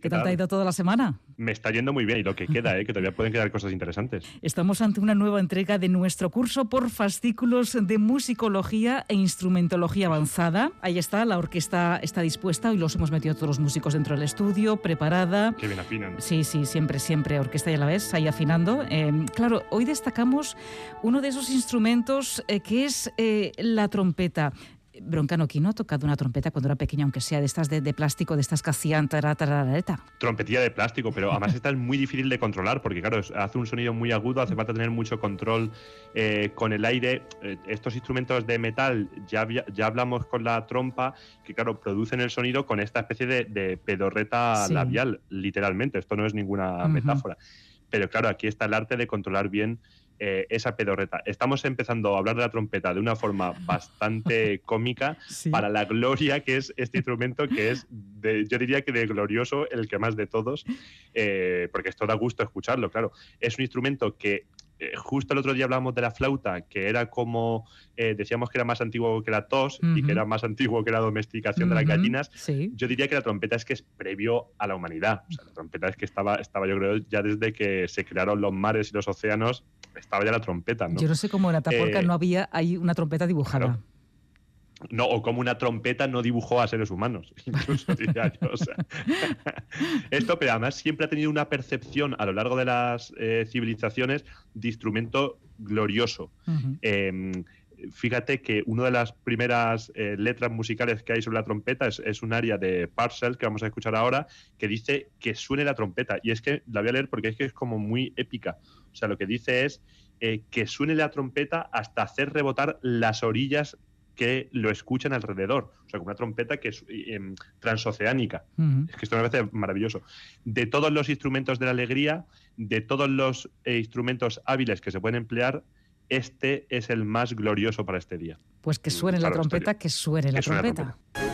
¿Qué, tal te ha ido toda la semana? Me está yendo muy bien y lo que queda, ¿eh? que todavía pueden quedar cosas interesantes. Estamos ante una nueva entrega de nuestro curso por fascículos de musicología e instrumentología avanzada. Ahí está, la orquesta está dispuesta y los hemos metido todos los músicos dentro del estudio, preparada. Qué bien afinan. Sí, sí, siempre, siempre, orquesta y a la vez, ahí afinando. Eh, claro, hoy destacamos uno de esos instrumentos eh, que es la trompeta. Broncano, ¿quién no ha tocado una trompeta cuando era pequeña, aunque sea de estas de, de plástico, de estas que hacían tararareta? Trompetilla de plástico, pero además esta es muy difícil de controlar porque, claro, hace un sonido muy agudo, hace falta tener mucho control eh, con el aire. Eh, estos instrumentos de metal, ya, ya hablamos con la trompa, que, claro, producen el sonido con esta especie de, de pedorreta Sí. labial, literalmente. Esto no es ninguna metáfora. Pero, claro, aquí está el arte de controlar bien eh, esa pedorreta. Estamos empezando a hablar de la trompeta de una forma bastante cómica Sí. para la gloria que es este instrumento que es, de, yo diría que de glorioso, el que más de todos, eh, porque esto da gusto escucharlo, claro. Es un instrumento que eh, justo el otro día hablábamos de la flauta, que era como, eh, decíamos que era más antiguo que la tos y que era más antiguo que la domesticación de las gallinas. Sí. Yo diría que la trompeta es que es previo a la humanidad. O sea, la trompeta es que estaba, estaba, yo creo, ya desde que se crearon los mares y los océanos, estaba ya la trompeta, ¿no? Yo no sé cómo en Atapuerca Eh, no había ahí una trompeta dibujada. claro. No, o como una trompeta no dibujó a seres humanos, incluso diría yo. o sea. Esto, pero además siempre ha tenido una percepción a lo largo de las eh, civilizaciones de instrumento glorioso. Eh, fíjate que una de las primeras eh, letras musicales que hay sobre la trompeta es, es un aria de Parcel que vamos a escuchar ahora que dice que suene la trompeta. Y es que la voy a leer porque es que es como muy épica. O sea, lo que dice es eh, que suene la trompeta hasta hacer rebotar las orillas que lo escuchan alrededor. O sea, como una trompeta que es eh, em, transoceánica. Es que esto me parece maravilloso. De todos los instrumentos de la alegría, de todos los eh, instrumentos hábiles que se pueden emplear, este es el más glorioso para este día. Pues que suene la trompeta, yo- que suene la que suene la trompeta.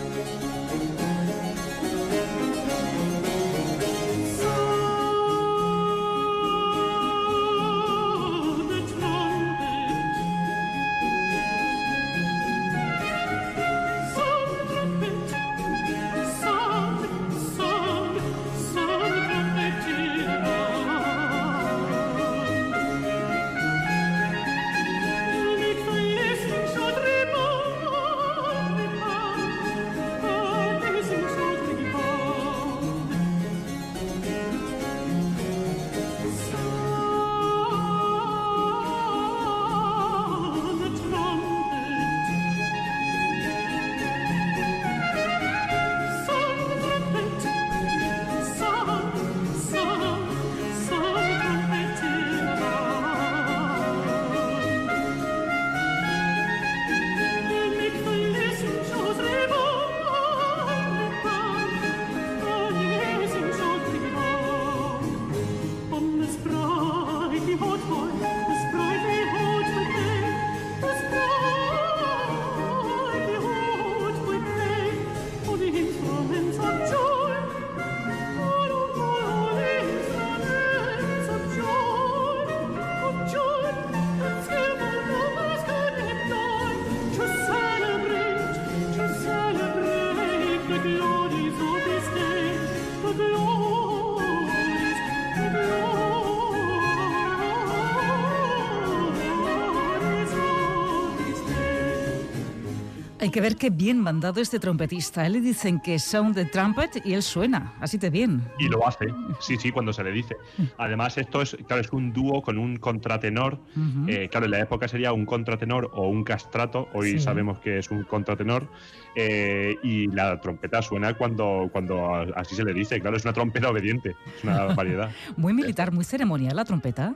Hay que ver qué bien mandado este trompetista. Él le dicen que sound the trumpet y él suena, así de bien. Y lo hace, sí, sí, cuando se le dice. Además, esto es, claro, es un dúo con un contratenor. Eh, claro, en la época sería un contratenor o un castrato. Hoy Sí. sabemos que es un contratenor. Eh, y la trompeta suena cuando, cuando así se le dice. Claro, es una trompeta obediente. Es una variedad. Muy militar, muy ceremonial la trompeta.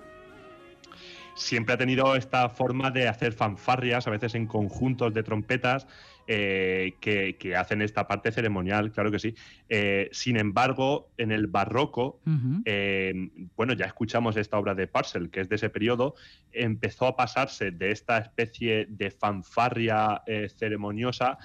Siempre ha tenido esta forma de hacer fanfarrias, a veces en conjuntos de trompetas, eh, que, que hacen esta parte ceremonial, claro que sí. Eh, sin embargo, en el barroco, eh, bueno, ya escuchamos esta obra de Parcel, que es de ese periodo, empezó a pasarse de esta especie de fanfarria ceremoniosa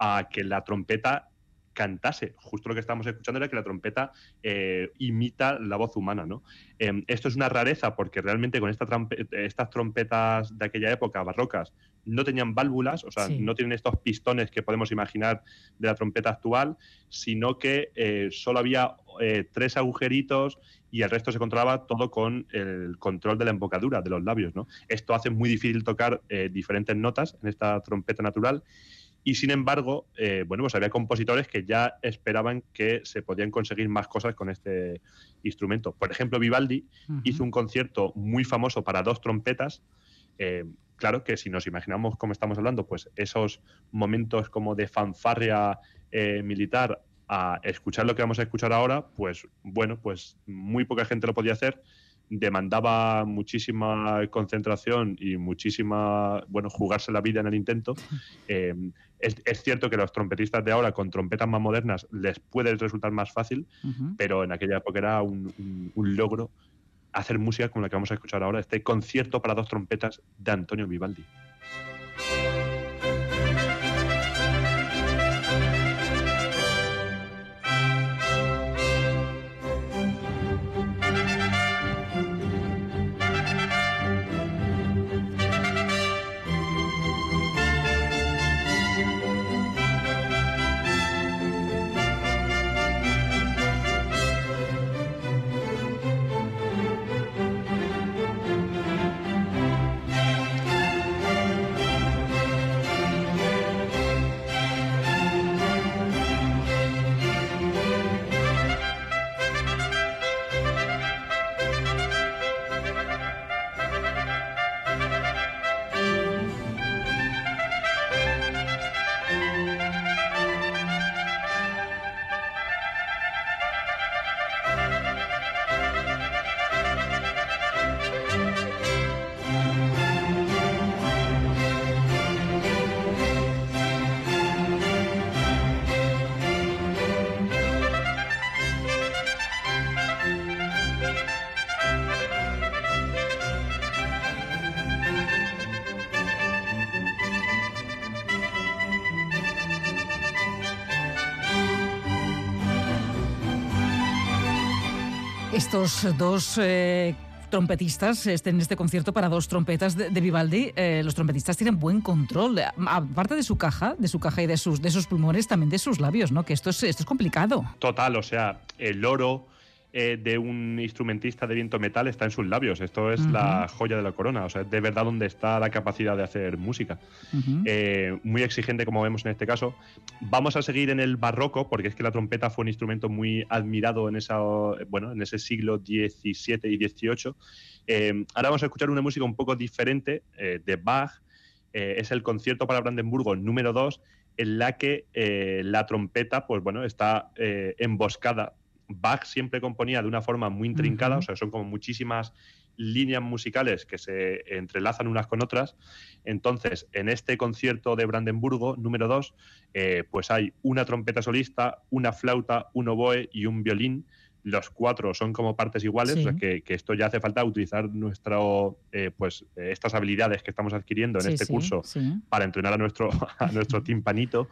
a que la trompeta cantase. Justo lo que estamos escuchando era que la trompeta eh, imita la voz humana, ¿no? Em, esto es una rareza porque realmente con estas trompetas de aquella época, barrocas, no tenían válvulas, o sea, no tienen estos pistones que podemos imaginar de la trompeta actual, sino que eh, solo había eh, tres agujeritos y el resto se controlaba todo con el control de la embocadura de los labios, ¿no? Esto hace muy difícil tocar diferentes notas en esta trompeta natural y sin embargo, eh, bueno, pues había compositores que ya esperaban que se podían conseguir más cosas con este instrumento. Por ejemplo, Vivaldi hizo un concierto muy famoso para dos trompetas. Eh, claro que si nos imaginamos cómo estamos hablando, pues esos momentos como de fanfarria eh, militar a escuchar lo que vamos a escuchar ahora, pues bueno, pues muy poca gente lo podía hacer demandaba muchísima concentración y muchísima, bueno, jugarse la vida en el intento. Eh, es, cierto que los trompetistas de ahora con trompetas más modernas les puede resultar más fácil, pero en aquella época era un, un, logro hacer música como la que vamos a escuchar ahora, este concierto para dos trompetas de Antonio Vivaldi. Estos dos eh, trompetistas estén en este concierto para dos trompetas de, Vivaldi. Eh, los trompetistas tienen buen control, aparte de su caja, de su caja y de sus, de sus pulmones, también de sus labios, ¿no? Que esto es, esto es complicado. Total, o sea, el oro eh, de un instrumentista de viento metal está en sus labios. Esto es la joya de la corona. O sea, de verdad donde está la capacidad de hacer música. Eh, muy exigente, como vemos en este caso. Vamos a seguir en el barroco, porque es que la trompeta fue un instrumento muy admirado en, esa, bueno, en ese siglo XVII y XVIII. Eh, ahora vamos a escuchar una música un poco diferente de Bach. es el concierto para Brandenburgo número 2, en la que la trompeta, pues bueno, está emboscada Bach siempre componía de una forma muy intrincada, o sea, son como muchísimas líneas musicales que se entrelazan unas con otras. Entonces, en este concierto de Brandenburgo, número 2, eh, pues hay una trompeta solista, una flauta, un oboe y un violín. Los cuatro son como partes iguales, o sea que, esto ya hace falta utilizar nuestro, eh, pues, estas habilidades que estamos adquiriendo en este curso para entrenar a nuestro, a nuestro timpanito.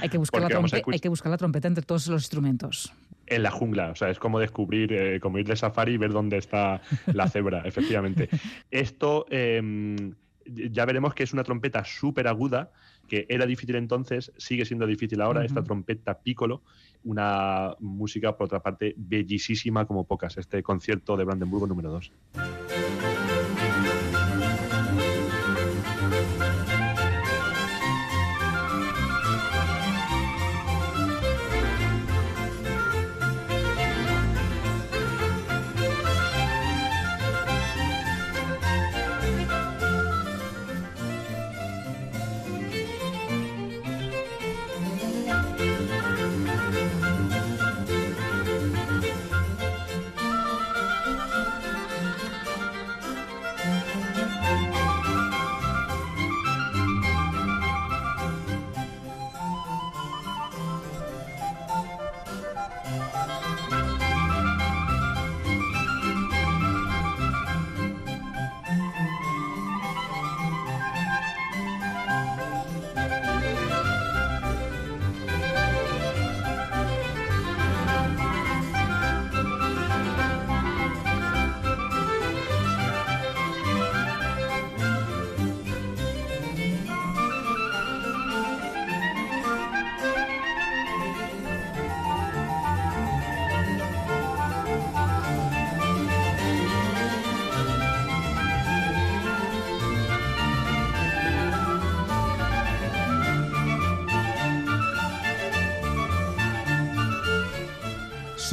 Hay que, buscar la hay que buscar la trompeta entre todos los instrumentos en la jungla. O sea, es como descubrir, eh, como ir de safari y ver dónde está la cebra, efectivamente. Esto em, ya veremos que es una trompeta súper aguda, que era difícil entonces, sigue siendo difícil ahora, esta trompeta piccolo, una música, por otra parte, bellísima como pocas, este concierto de Brandenburgo número 2.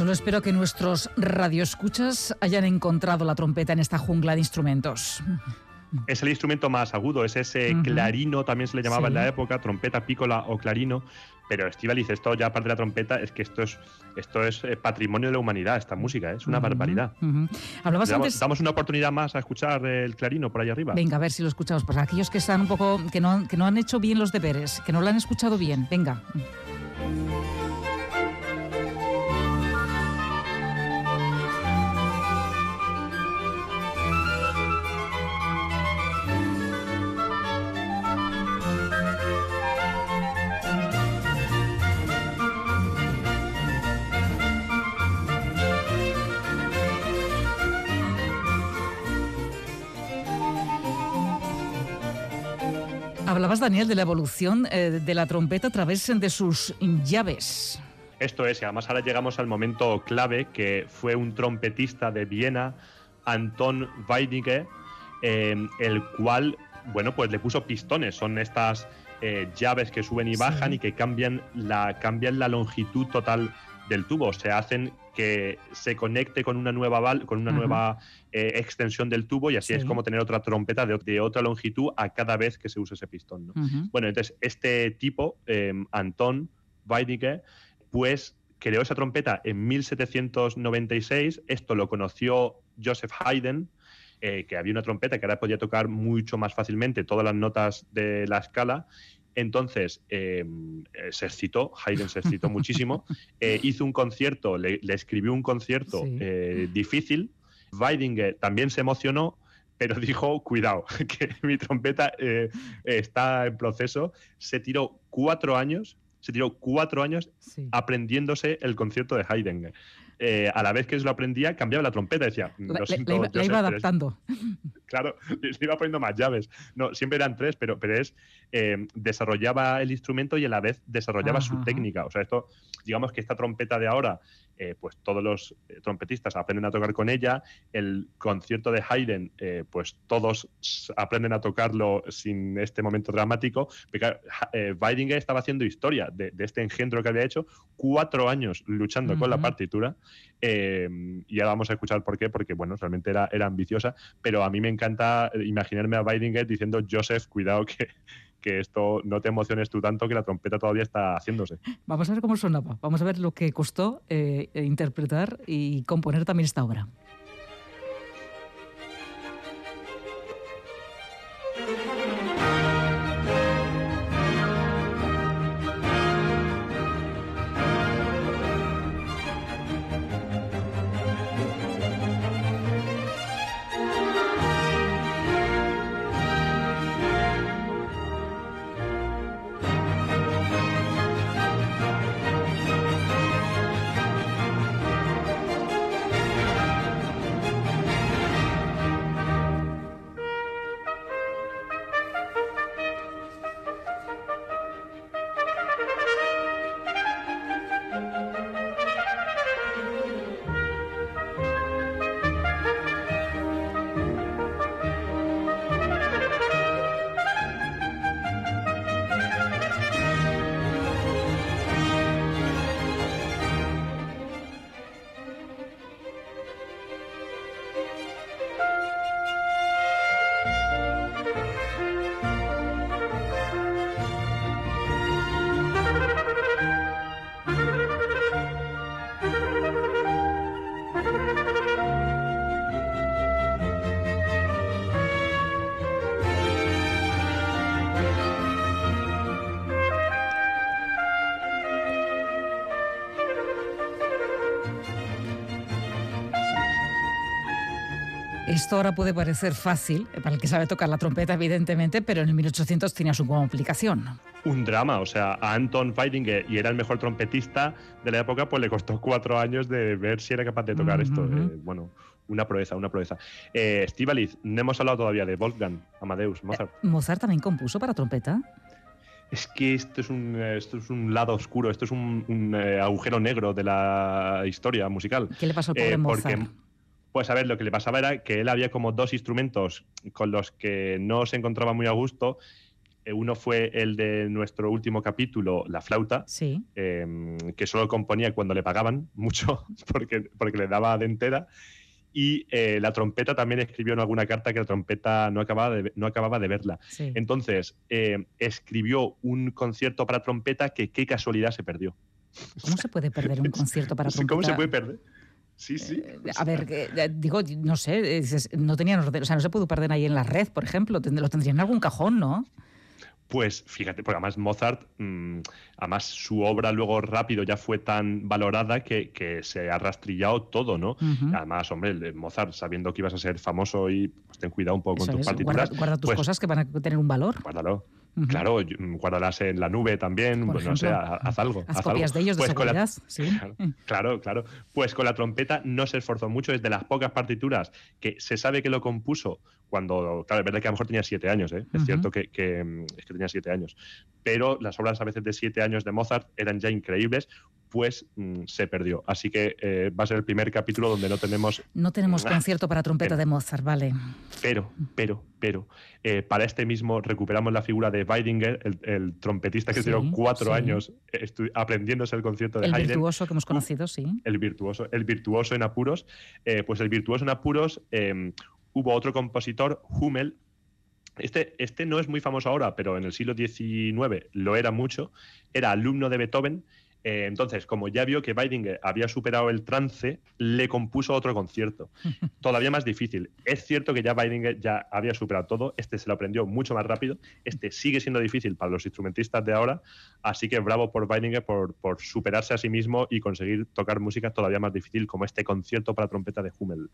Solo espero que nuestros radioescuchas hayan encontrado la trompeta en esta jungla de instrumentos. Es el instrumento más agudo, es ese clarino, también se le llamaba en la época, trompeta, pícola o clarino. Pero Estivaliz, esto ya aparte de la trompeta, es que esto es, esto es eh, patrimonio de la humanidad, esta música, ¿eh? es una barbaridad. Hablabas damos, antes... damos una oportunidad más a escuchar el clarino por ahí arriba. Venga, a ver si lo escuchamos. Para aquellos que están un poco, que no, que no han hecho bien los deberes, que no lo han escuchado bien, venga. Hablabas, Daniel, de la evolución eh, de la trompeta a través de sus llaves. Esto es, y además ahora llegamos al momento clave, que fue un trompetista de Viena, Anton Weidige, eh, el cual, bueno, pues le puso pistones, son estas eh, llaves que suben y bajan y que cambian la, cambian la longitud total del tubo, se hacen que se conecte con una nueva con una nueva eh, extensión del tubo y así es como tener otra trompeta de, otra longitud a cada vez que se usa ese pistón. Bueno, entonces este tipo, em, Anton Weidige, pues creó esa trompeta en 1796. Esto lo conoció Joseph Haydn, eh, que había una trompeta que ahora podía tocar mucho más fácilmente todas las notas de la escala entonces, em, eh, se excitó, Haydn se excitó muchísimo, eh, hizo un concierto, le, escribió un concierto eh, difícil, Weidinger también se emocionó, pero dijo, cuidado, que mi trompeta está en proceso, se tiró cuatro años, se tiró cuatro años aprendiéndose el concierto de Haydn. Eh, a la vez que lo aprendía, cambiaba la trompeta. Decía, la, iba, adaptando. claro, le iba poniendo más llaves. No, siempre eran tres, pero, pero es eh, desarrollaba el instrumento y a la vez desarrollaba su técnica. O sea, esto, digamos que esta trompeta de ahora eh, pues todos los eh, trompetistas aprenden a tocar con ella. El concierto de Haydn, eh, pues todos aprenden a tocarlo sin este momento dramático. Weidinger estaba haciendo historia de, este engendro que había hecho, cuatro años luchando con la partitura. y ahora vamos a escuchar por qué, porque bueno, realmente era, era ambiciosa, pero a mí me encanta imaginarme a Weidinger diciendo, Joseph, cuidado que, que esto no te emociones tú tanto que la trompeta todavía está haciéndose. Vamos a ver cómo sonaba, vamos a ver lo que costó eh, interpretar y componer también esta obra. Esto ahora puede parecer fácil, eh, para el que sabe tocar la trompeta, evidentemente, pero en el 1800 tenía su complicación. Un drama, o sea, a Anton Weidinger, y era el mejor trompetista de la época, pues le costó cuatro años de ver si era capaz de tocar esto. Eh, bueno, una proeza, una proeza. Eh, no hemos hablado todavía de Wolfgang, Amadeus, Mozart. Eh, ¿Mozart también compuso para trompeta? Es que esto es un, esto es un lado oscuro, esto es un, agujero negro de la historia musical. ¿Qué le pasó al pobre Mozart? Pues a ver, lo que le pasaba era que él había como dos instrumentos con los que no se encontraba muy a gusto Eh, uno fue el de nuestro último capítulo, La flauta, Sí. em, que solo componía cuando le pagaban mucho, porque, porque le daba de entera. Y eh, la trompeta también escribió en alguna carta que la trompeta no acababa de, no acababa de verla. sí. Entonces, eh, escribió un concierto para trompeta que qué casualidad se perdió. ¿Cómo se puede perder un concierto para trompeta? ¿Cómo se puede perder? Sí, sí. Eh, A ver, eh, digo, no sé, no tenían orden, o sea, no se pudo perder ahí en la red, por ejemplo, lo tendrían en algún cajón, ¿no? Pues fíjate, porque además Mozart, mm, además su obra luego rápido ya fue tan valorada que, que se ha rastrillado todo, ¿no? Además, hombre, Mozart, sabiendo que ibas a ser famoso y pues, ten cuidado un poco Eso con tus es, partituras, guarda, guarda tus pues, cosas que van a tener un valor. guárdalo. Ujú. Claro, mm, guárdalas en la nube también, pues, no sé, haz algo. Haz haz copias algo. de ellos de Pues con la- sí. Claro, claro. Pues con la trompeta no se esforzó mucho, es de las pocas partituras que se sabe que lo compuso cuando, claro, es verdad que a lo mejor tenía siete años, ¿eh? es cierto que, que, mm, es que tenía siete años, pero las obras a veces de siete años de Mozart eran ya increíbles, pues mm, se perdió. Así que eh, va a ser el primer capítulo donde no tenemos, No tenemos concierto para trompeta pero- de Mozart, vale. pero, pero, pero, eh, para este mismo recuperamos la figura de Weidinger, el, el trompetista que Sí, estuvo cuatro sí. años eh, aprendiéndose el concierto de El Haydn. virtuoso que hemos conocido, sí. el virtuoso, el virtuoso en apuros. Eh, pues el virtuoso en apuros eh, hubo otro compositor, Hummel. Este, este no es muy famoso ahora, pero en el siglo XIX lo era mucho. Era alumno de Beethoven. Eh, entonces, como ya vio que Weidinger había superado el trance, le compuso otro concierto. Todavía más difícil. Es cierto que ya Weidinger ya había superado todo. Este se lo aprendió mucho más rápido. Este sigue siendo difícil para los instrumentistas de ahora. Así que bravo por Weidinger por, por superarse a sí mismo y conseguir tocar música todavía más difícil, como este concierto para trompeta de Hummel.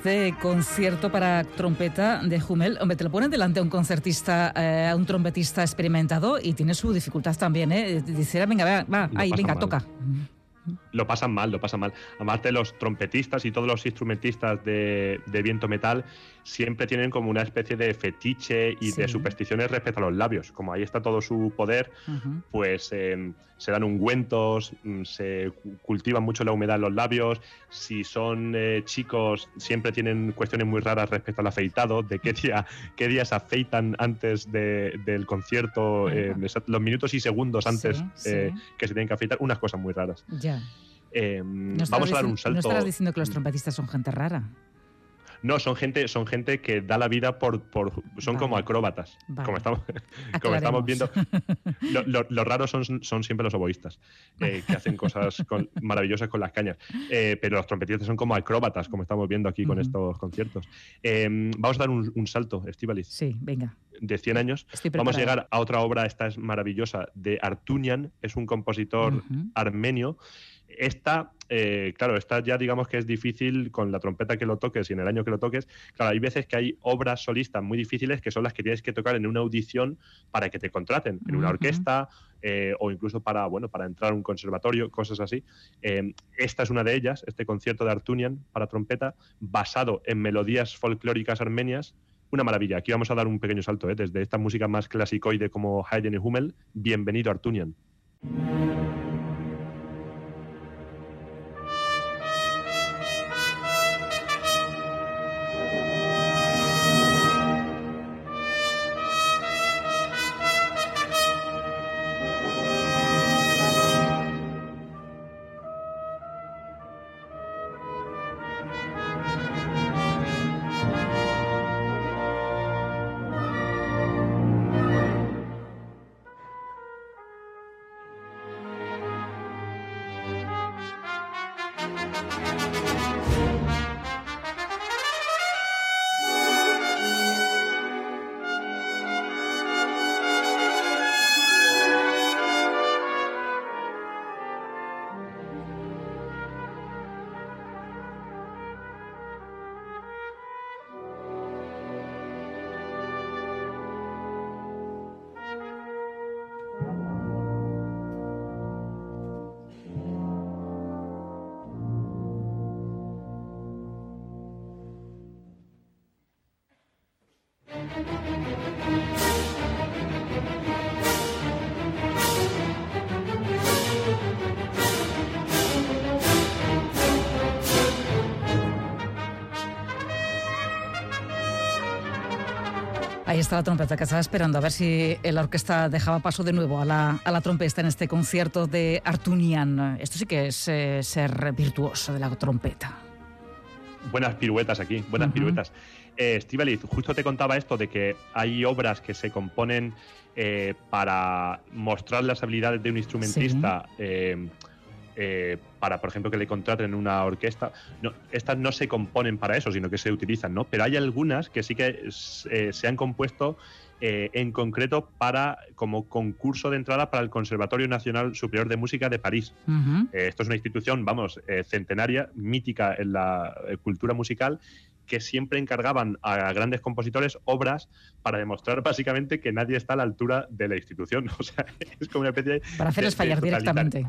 Este concierto para trompeta de Hummel, hombre, te lo ponen delante a un concertista, eh, a un trompetista experimentado y tiene su dificultad también, ¿eh? Dice, venga, va, va, ahí, venga, mal. toca. Lo pasan mal, lo pasan mal. Además de los trompetistas y todos los instrumentistas de, de viento metal siempre tienen como una especie de fetiche y de supersticiones respecto a los labios. Como ahí está todo su poder, pues eh, se dan ungüentos, mm, se cu- cultivan mucho la humedad en los labios. Si son eh, chicos, siempre tienen cuestiones muy raras respecto al afeitado, de qué día, qué día se afeitan antes de- del concierto, eh, los minutos y segundos antes Sí, sí. eh, que se tienen que afeitar, unas cosas muy raras. Ya. Estarás vamos a dar un salto. No estarás diciendo que los Mm. trompetistas son gente rara. No, son gente, son gente que da la vida por, por son como acróbatas. Vale. Como estamos, como estamos viendo. Lo, lo- lo raro son, son siempre los oboístas, eh, que hacen cosas con- maravillosas con las cañas. Eh, pero los trompetistas son como acróbatas, como estamos viendo aquí con estos conciertos. Eh, vamos a dar un, un salto, Estivalis, Sí, venga. de 100 años. Vamos a llegar a otra obra, esta es maravillosa, de Artunian, es un compositor armenio. Esta, eh, claro, esta ya digamos que es difícil con la trompeta que lo toques y en el año que lo toques. Claro, hay veces que hay obras solistas muy difíciles que son las que tienes que tocar en una audición para que te contraten, en una orquesta eh, o incluso para, bueno, para entrar a un conservatorio, cosas así. Eh, esta es una de ellas, este concierto de Artunian para trompeta, basado en melodías folclóricas armenias. Una maravilla. Aquí vamos a dar un pequeño salto, ¿eh? desde esta música más clasicoide como Haydn y Hummel. Bienvenido Artunian. Ahí está la trompeta que estaba esperando a ver si la orquesta dejaba paso de nuevo a la, a la trompeta en este concierto de Artunian. Esto sí que es eh, ser virtuoso de la trompeta. Buenas piruetas aquí, buenas piruetas. Eh, justo te contaba esto de que hay obras que se componen eh, para mostrar las habilidades de un instrumentista. Eh, eh, para, por ejemplo, que le contraten una orquesta. No, estas no se componen para eso, sino que se utilizan, ¿no? Pero hay algunas que sí que se han compuesto en concreto para como concurso de entrada para el Conservatorio Nacional Superior de Música de París. esto es una institución, vamos, centenaria, mítica en la cultura musical que siempre encargaban a grandes compositores obras para demostrar básicamente que nadie está a la altura de la institución. O sea, es como una especie de, Para hacerles fallar directamente.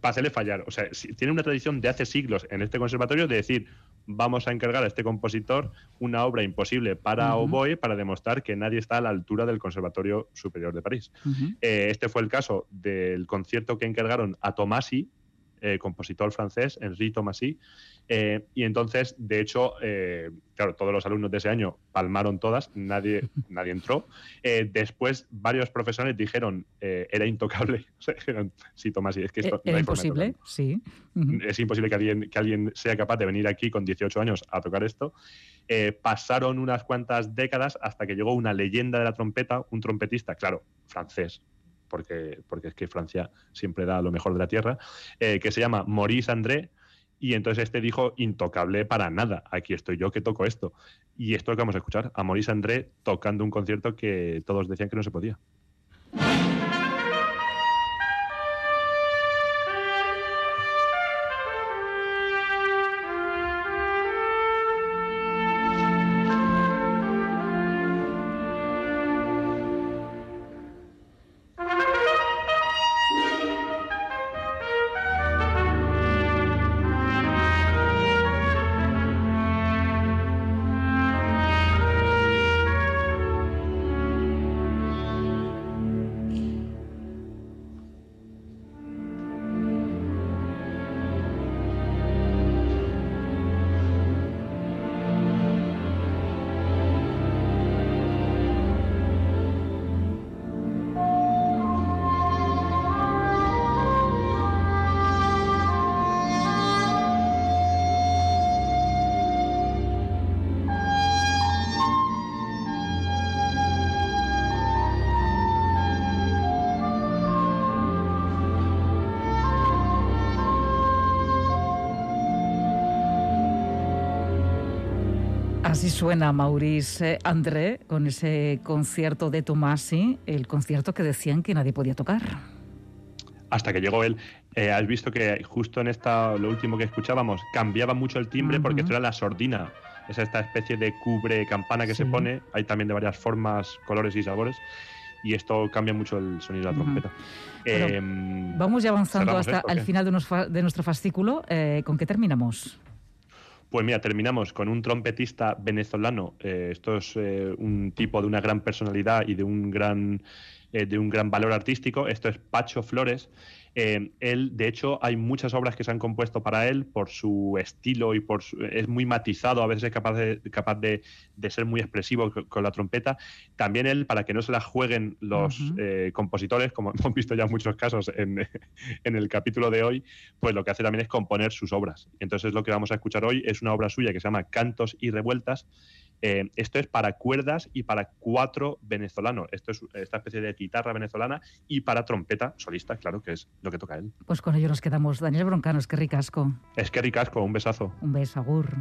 Para hacerles fallar. O sea, tiene una tradición de hace siglos en este conservatorio de decir, vamos a encargar a este compositor una obra imposible para oboe para demostrar que nadie está a la altura del Conservatorio Superior de París. Eh, este fue el caso del concierto que encargaron a Tomasi, eh, compositor francés, Henri Thomasy. Eh, y entonces, de hecho, eh, claro, todos los alumnos de ese año palmaron todas, nadie, nadie entró. después, varios profesores dijeron, era intocable. O sea, dijeron, sí, Tomasi, es que esto ¿Era imposible? Sí. Es imposible que alguien, que alguien sea capaz de venir aquí con 18 años a tocar esto. pasaron unas cuantas décadas hasta que llegó una leyenda de la trompeta, un trompetista, claro, francés, porque, porque es que Francia siempre da lo mejor de la tierra, eh, que se llama Maurice André. Y entonces este dijo, intocable para nada, aquí estoy yo que toco esto. Y esto es lo que vamos a escuchar, a Maurice André tocando un concierto que todos decían que no se podía. Así suena Maurice André con ese concierto de Tomasi, el concierto que decían que nadie podía tocar. Hasta que llegó él. Eh, has visto que justo en esta, lo último que escuchábamos, cambiaba mucho el timbre porque esto era la sordina. Es esta especie de cubre campana que se pone. Hay también de varias formas, colores y sabores. Y esto cambia mucho el sonido de la trompeta. Em, vamos ya avanzando hasta el final de, nuestro fascículo. Eh, ¿Con qué terminamos? Pues mira, terminamos con un trompetista venezolano. Eh, esto es eh, un tipo de una gran personalidad y de un gran, eh, de un gran valor artístico. Esto es Pacho Flores. Eh, él, de hecho, hay muchas obras que se han compuesto para él por su estilo y por es muy matizado, a veces es capaz de, capaz de, ser muy expresivo con, la trompeta. También él, para que no se la jueguen los eh, compositores, como hemos visto ya en muchos casos en, en, el capítulo de hoy, pues lo que hace también es componer sus obras. Entonces lo que vamos a escuchar hoy es una obra suya que se llama Cantos y Revueltas, eh, esto es para cuerdas y para cuatro venezolano. Esto es esta especie de guitarra venezolana y para trompeta solista, claro, que es lo que toca él. Pues con ello nos quedamos. Daniel Broncano, es que ricasco. Es que ricasco, un besazo. Un beso, agur.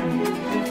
Música